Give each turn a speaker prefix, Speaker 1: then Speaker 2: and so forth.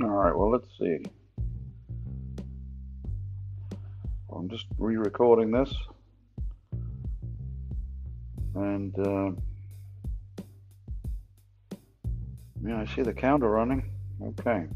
Speaker 1: All right, well, let's see. I'm just re-recording this. And, uh, yeah, I see the counter running. Okay.